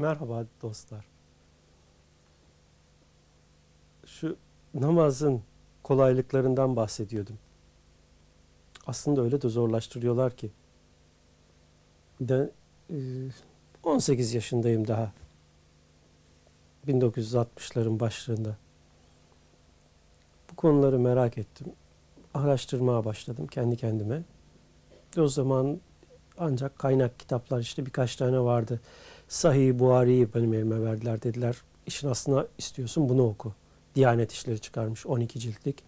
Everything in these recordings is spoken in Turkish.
Merhaba dostlar. Şu namazın kolaylıklarından bahsediyordum. Aslında öyle de zorlaştırıyorlar ki. De, 18 yaşındayım daha. 1960'ların başlarında. Bu konuları merak ettim. Araştırmaya başladım kendi kendime. O zaman ancak kaynak kitaplar işte birkaç tane vardı. Sahih Buhari'yi benim elime verdiler dediler. İşin aslına istiyorsun bunu oku. Diyanet işleri çıkarmış 12 ciltlik.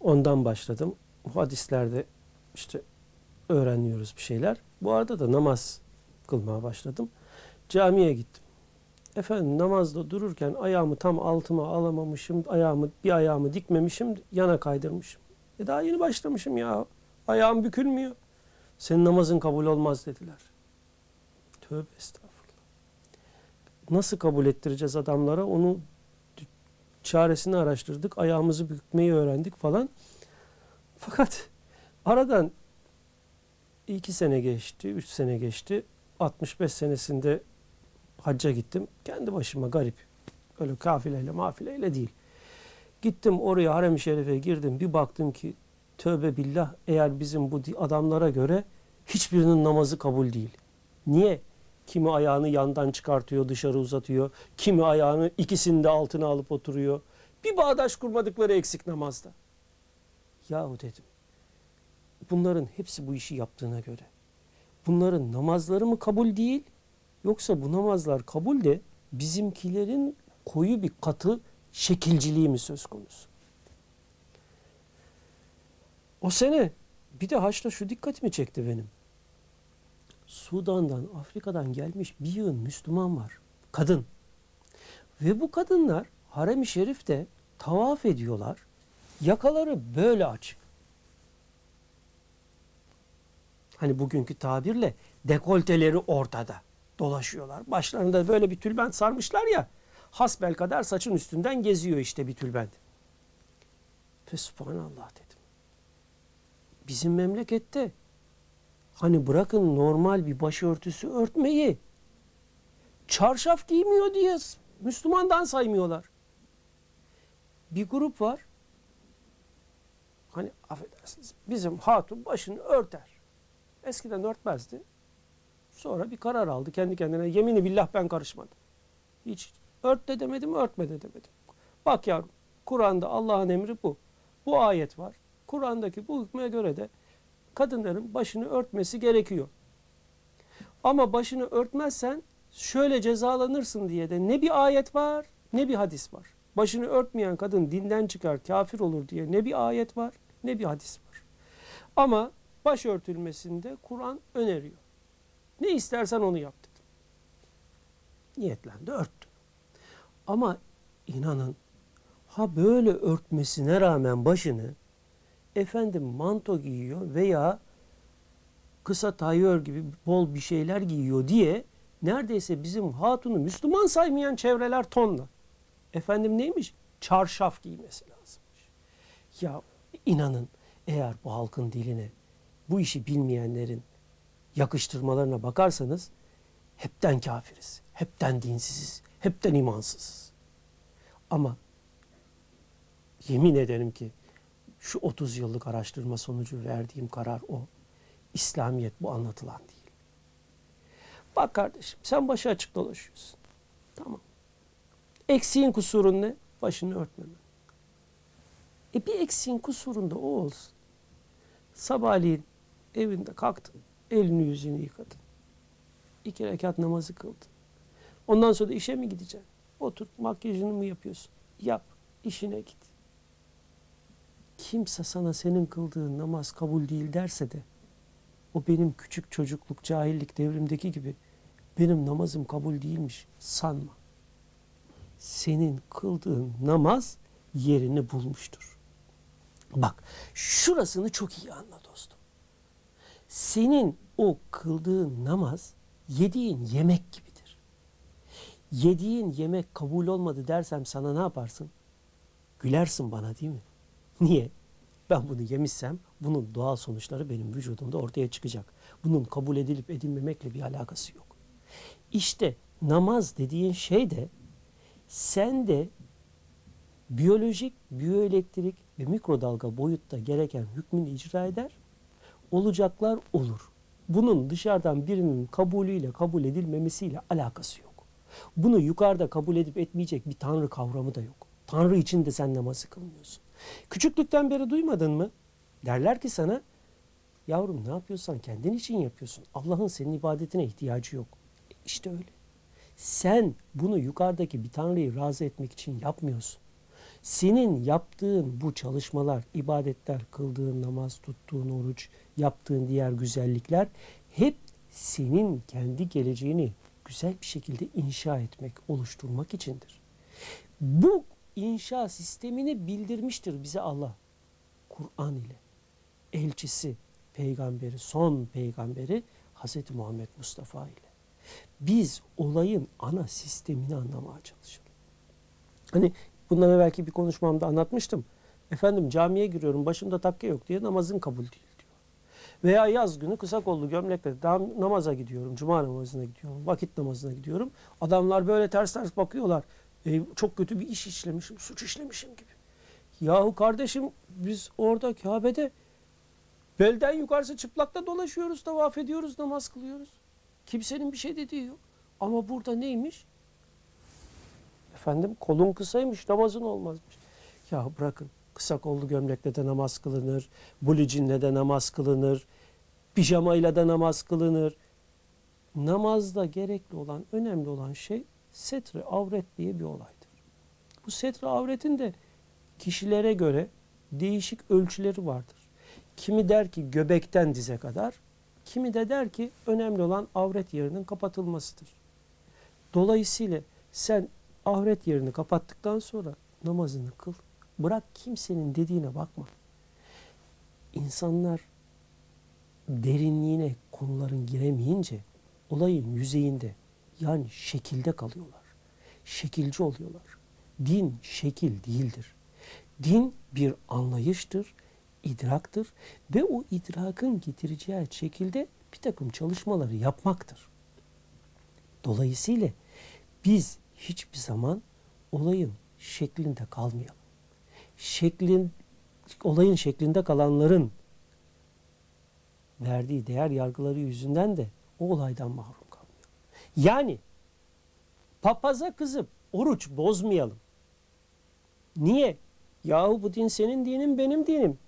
Ondan başladım. Bu hadislerde işte öğreniyoruz bir şeyler. Bu arada da namaz kılmaya başladım. Camiye gittim. Efendim namazda dururken ayağımı tam altıma alamamışım. Ayağımı bir ayağımı dikmemişim. Yana kaydırmışım. E daha yeni başlamışım ya. Ayağım bükülmüyor. Senin namazın kabul olmaz dediler. Tövbe estağfurullah. Nasıl kabul ettireceğiz adamlara onu çaresini araştırdık. Ayağımızı bükmeyi öğrendik falan. Fakat aradan iki sene geçti, üç sene geçti. 65 senesinde hacca gittim. Kendi başıma garip. Öyle kafileyle mafileyle değil. Gittim oraya harem-i şerife girdim. Bir baktım ki tövbe billah eğer bizim bu adamlara göre hiçbirinin namazı kabul değil. Niye? Kimi ayağını yandan çıkartıyor, dışarı uzatıyor. Kimi ayağını ikisini de altına alıp oturuyor. Bir bağdaş kurmadıkları eksik namazda. Yahu dedim. Bunların hepsi bu işi yaptığına göre. Bunların namazları mı kabul değil? Yoksa bu namazlar kabul de bizimkilerin koyu bir katı şekilciliği mi söz konusu? O sene bir de haçta şu dikkatimi çekti benim. Sudan'dan, Afrika'dan gelmiş bir yığın Müslüman var. Kadın. Ve bu kadınlar harem-i şerifte tavaf ediyorlar. Yakaları böyle açık. Hani bugünkü tabirle dekolteleri ortada dolaşıyorlar. Başlarında böyle bir tülbent sarmışlar ya. Hasbel kadar saçın üstünden geziyor işte bir tülbent. Ve subhanallah dedim. Bizim memlekette hani bırakın normal bir başörtüsü örtmeyi çarşaf giymiyor diye Müslümandan saymıyorlar. Bir grup var. Hani affedersiniz bizim hatun başını örter. Eskiden örtmezdi. Sonra bir karar aldı kendi kendine. Yemini billah ben karışmadım. Hiç ört de demedim, örtme de demedim. Bak yavrum, Kur'an'da Allah'ın emri bu. Bu ayet var. Kur'an'daki bu hükme göre de kadınların başını örtmesi gerekiyor. Ama başını örtmezsen şöyle cezalanırsın diye de ne bir ayet var ne bir hadis var. Başını örtmeyen kadın dinden çıkar, kafir olur diye ne bir ayet var ne bir hadis var. Ama baş örtülmesinde Kur'an öneriyor. Ne istersen onu yap dedim. Niyetlendi, örttü. Ama inanın ha böyle örtmesine rağmen başını efendim manto giyiyor veya kısa tayör gibi bol bir şeyler giyiyor diye neredeyse bizim hatunu Müslüman saymayan çevreler tonla. Efendim neymiş? Çarşaf giymesi lazımmış. Ya inanın eğer bu halkın diline bu işi bilmeyenlerin yakıştırmalarına bakarsanız hepten kafiriz, hepten dinsiziz, hepten imansızız. Ama yemin ederim ki şu 30 yıllık araştırma sonucu verdiğim karar o. İslamiyet bu anlatılan değil. Bak kardeşim sen başı açık dolaşıyorsun. Tamam. Eksiğin kusurun ne? Başını örtmemen. E bir eksiğin kusurun da o olsun. Sabahleyin evinde kalktın. Elini yüzünü yıkadın. İki rekat namazı kıldın. Ondan sonra işe mi gideceksin? Otur makyajını mı yapıyorsun? Yap. işine git. Kimse sana senin kıldığın namaz kabul değil derse de o benim küçük çocukluk, cahillik devrimdeki gibi benim namazım kabul değilmiş sanma. Senin kıldığın namaz yerini bulmuştur. Bak şurasını çok iyi anla dostum. Senin o kıldığın namaz yediğin yemek gibidir. Yediğin yemek kabul olmadı dersem sana ne yaparsın? Gülersin bana değil mi? Niye? Ben bunu yemişsem bunun doğal sonuçları benim vücudumda ortaya çıkacak. Bunun kabul edilip edilmemekle bir alakası yok. İşte namaz dediğin şey de sen de biyolojik, biyoelektrik ve mikrodalga boyutta gereken hükmünü icra eder. Olacaklar olur. Bunun dışarıdan birinin kabulüyle kabul edilmemesiyle alakası yok. Bunu yukarıda kabul edip etmeyecek bir tanrı kavramı da yok. Tanrı için de sen namazı kılmıyorsun. Küçüklükten beri duymadın mı? Derler ki sana yavrum ne yapıyorsan kendin için yapıyorsun. Allah'ın senin ibadetine ihtiyacı yok. İşte öyle. Sen bunu yukarıdaki bir tanrıyı razı etmek için yapmıyorsun. Senin yaptığın bu çalışmalar, ibadetler, kıldığın namaz, tuttuğun oruç, yaptığın diğer güzellikler hep senin kendi geleceğini güzel bir şekilde inşa etmek, oluşturmak içindir. Bu inşa sistemini bildirmiştir bize Allah. Kur'an ile. Elçisi, peygamberi, son peygamberi Hz. Muhammed Mustafa ile. Biz olayın ana sistemini anlamaya çalışalım. Hani bundan evvelki bir konuşmamda anlatmıştım. Efendim camiye giriyorum başımda takke yok diye namazın kabul değil diyor. Veya yaz günü kısa kollu gömlekle namaza gidiyorum. Cuma namazına gidiyorum. Vakit namazına gidiyorum. Adamlar böyle ters ters bakıyorlar. E, çok kötü bir iş işlemişim, suç işlemişim gibi. Yahu kardeşim biz orada Kabe'de belden yukarısı çıplakta dolaşıyoruz, tavaf ediyoruz, namaz kılıyoruz. Kimsenin bir şey dediği yok. Ama burada neymiş? Efendim kolun kısaymış, namazın olmazmış. Ya bırakın kısa kollu gömlekle de namaz kılınır, bulicinle de namaz kılınır, pijamayla da namaz kılınır. Namazda gerekli olan, önemli olan şey setre avret diye bir olaydır. Bu setre avretin de kişilere göre değişik ölçüleri vardır. Kimi der ki göbekten dize kadar, kimi de der ki önemli olan avret yerinin kapatılmasıdır. Dolayısıyla sen avret yerini kapattıktan sonra namazını kıl. Bırak kimsenin dediğine bakma. İnsanlar derinliğine konuların giremeyince olayın yüzeyinde yani şekilde kalıyorlar. Şekilci oluyorlar. Din şekil değildir. Din bir anlayıştır, idraktır ve o idrakın getireceği şekilde bir takım çalışmaları yapmaktır. Dolayısıyla biz hiçbir zaman olayın şeklinde kalmayalım. Şeklin, olayın şeklinde kalanların verdiği değer yargıları yüzünden de o olaydan mahrum yani papaza kızıp oruç bozmayalım. Niye? Yahu bu din senin dinin benim dinim.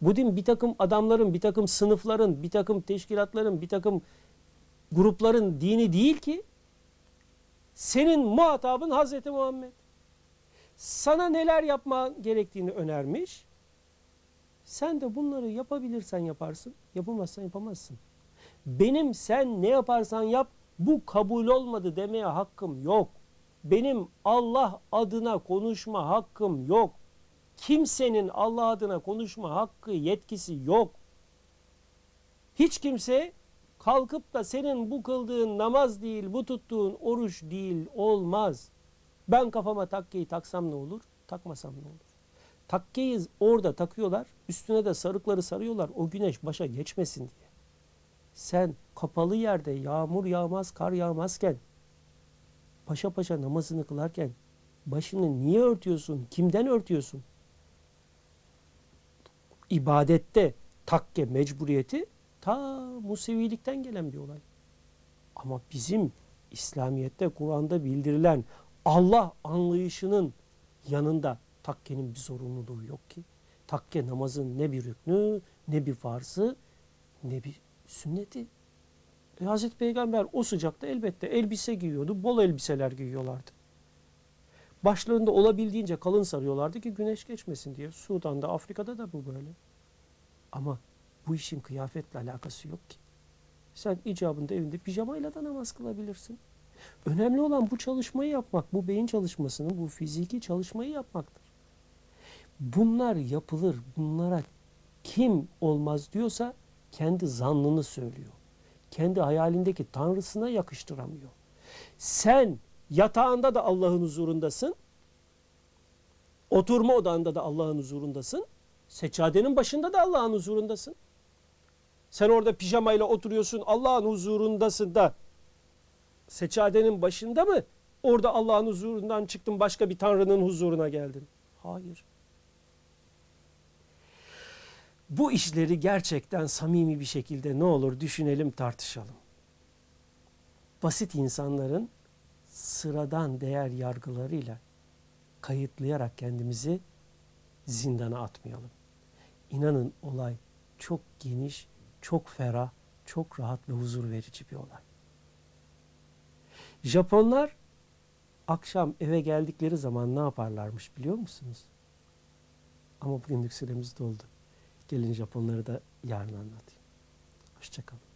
Bu din bir takım adamların, bir takım sınıfların, bir takım teşkilatların, bir takım grupların dini değil ki. Senin muhatabın Hazreti Muhammed. Sana neler yapma gerektiğini önermiş. Sen de bunları yapabilirsen yaparsın, yapamazsan yapamazsın. Benim sen ne yaparsan yap bu kabul olmadı demeye hakkım yok. Benim Allah adına konuşma hakkım yok. Kimsenin Allah adına konuşma hakkı, yetkisi yok. Hiç kimse kalkıp da senin bu kıldığın namaz değil, bu tuttuğun oruç değil olmaz. Ben kafama takkeyi taksam ne olur, takmasam ne olur? Takkeyi orada takıyorlar, üstüne de sarıkları sarıyorlar o güneş başa geçmesin diye sen kapalı yerde yağmur yağmaz, kar yağmazken paşa paşa namazını kılarken başını niye örtüyorsun? Kimden örtüyorsun? İbadette takke mecburiyeti ta Musevilikten gelen bir olay. Ama bizim İslamiyet'te Kur'an'da bildirilen Allah anlayışının yanında takkenin bir zorunluluğu yok ki. Takke namazın ne bir rüknü, ne bir farzı, ne bir sünneti. E, Hazreti Peygamber o sıcakta elbette elbise giyiyordu. Bol elbiseler giyiyorlardı. Başlarında olabildiğince kalın sarıyorlardı ki güneş geçmesin diye. Sudan'da, Afrika'da da bu böyle. Ama bu işin kıyafetle alakası yok ki. Sen icabında evinde pijamayla da namaz kılabilirsin. Önemli olan bu çalışmayı yapmak, bu beyin çalışmasını, bu fiziki çalışmayı yapmaktır. Bunlar yapılır, bunlara kim olmaz diyorsa kendi zannını söylüyor. Kendi hayalindeki tanrısına yakıştıramıyor. Sen yatağında da Allah'ın huzurundasın. Oturma odanda da Allah'ın huzurundasın. Seccadenin başında da Allah'ın huzurundasın. Sen orada pijamayla oturuyorsun Allah'ın huzurundasın da seccadenin başında mı orada Allah'ın huzurundan çıktın başka bir tanrının huzuruna geldin? Hayır. Bu işleri gerçekten samimi bir şekilde ne olur düşünelim tartışalım. Basit insanların sıradan değer yargılarıyla kayıtlayarak kendimizi zindana atmayalım. İnanın olay çok geniş, çok ferah, çok rahat ve huzur verici bir olay. Japonlar akşam eve geldikleri zaman ne yaparlarmış biliyor musunuz? Ama bugünlük süremiz doldu. Gelin Japonları da yarın anlatayım. Hoşçakalın.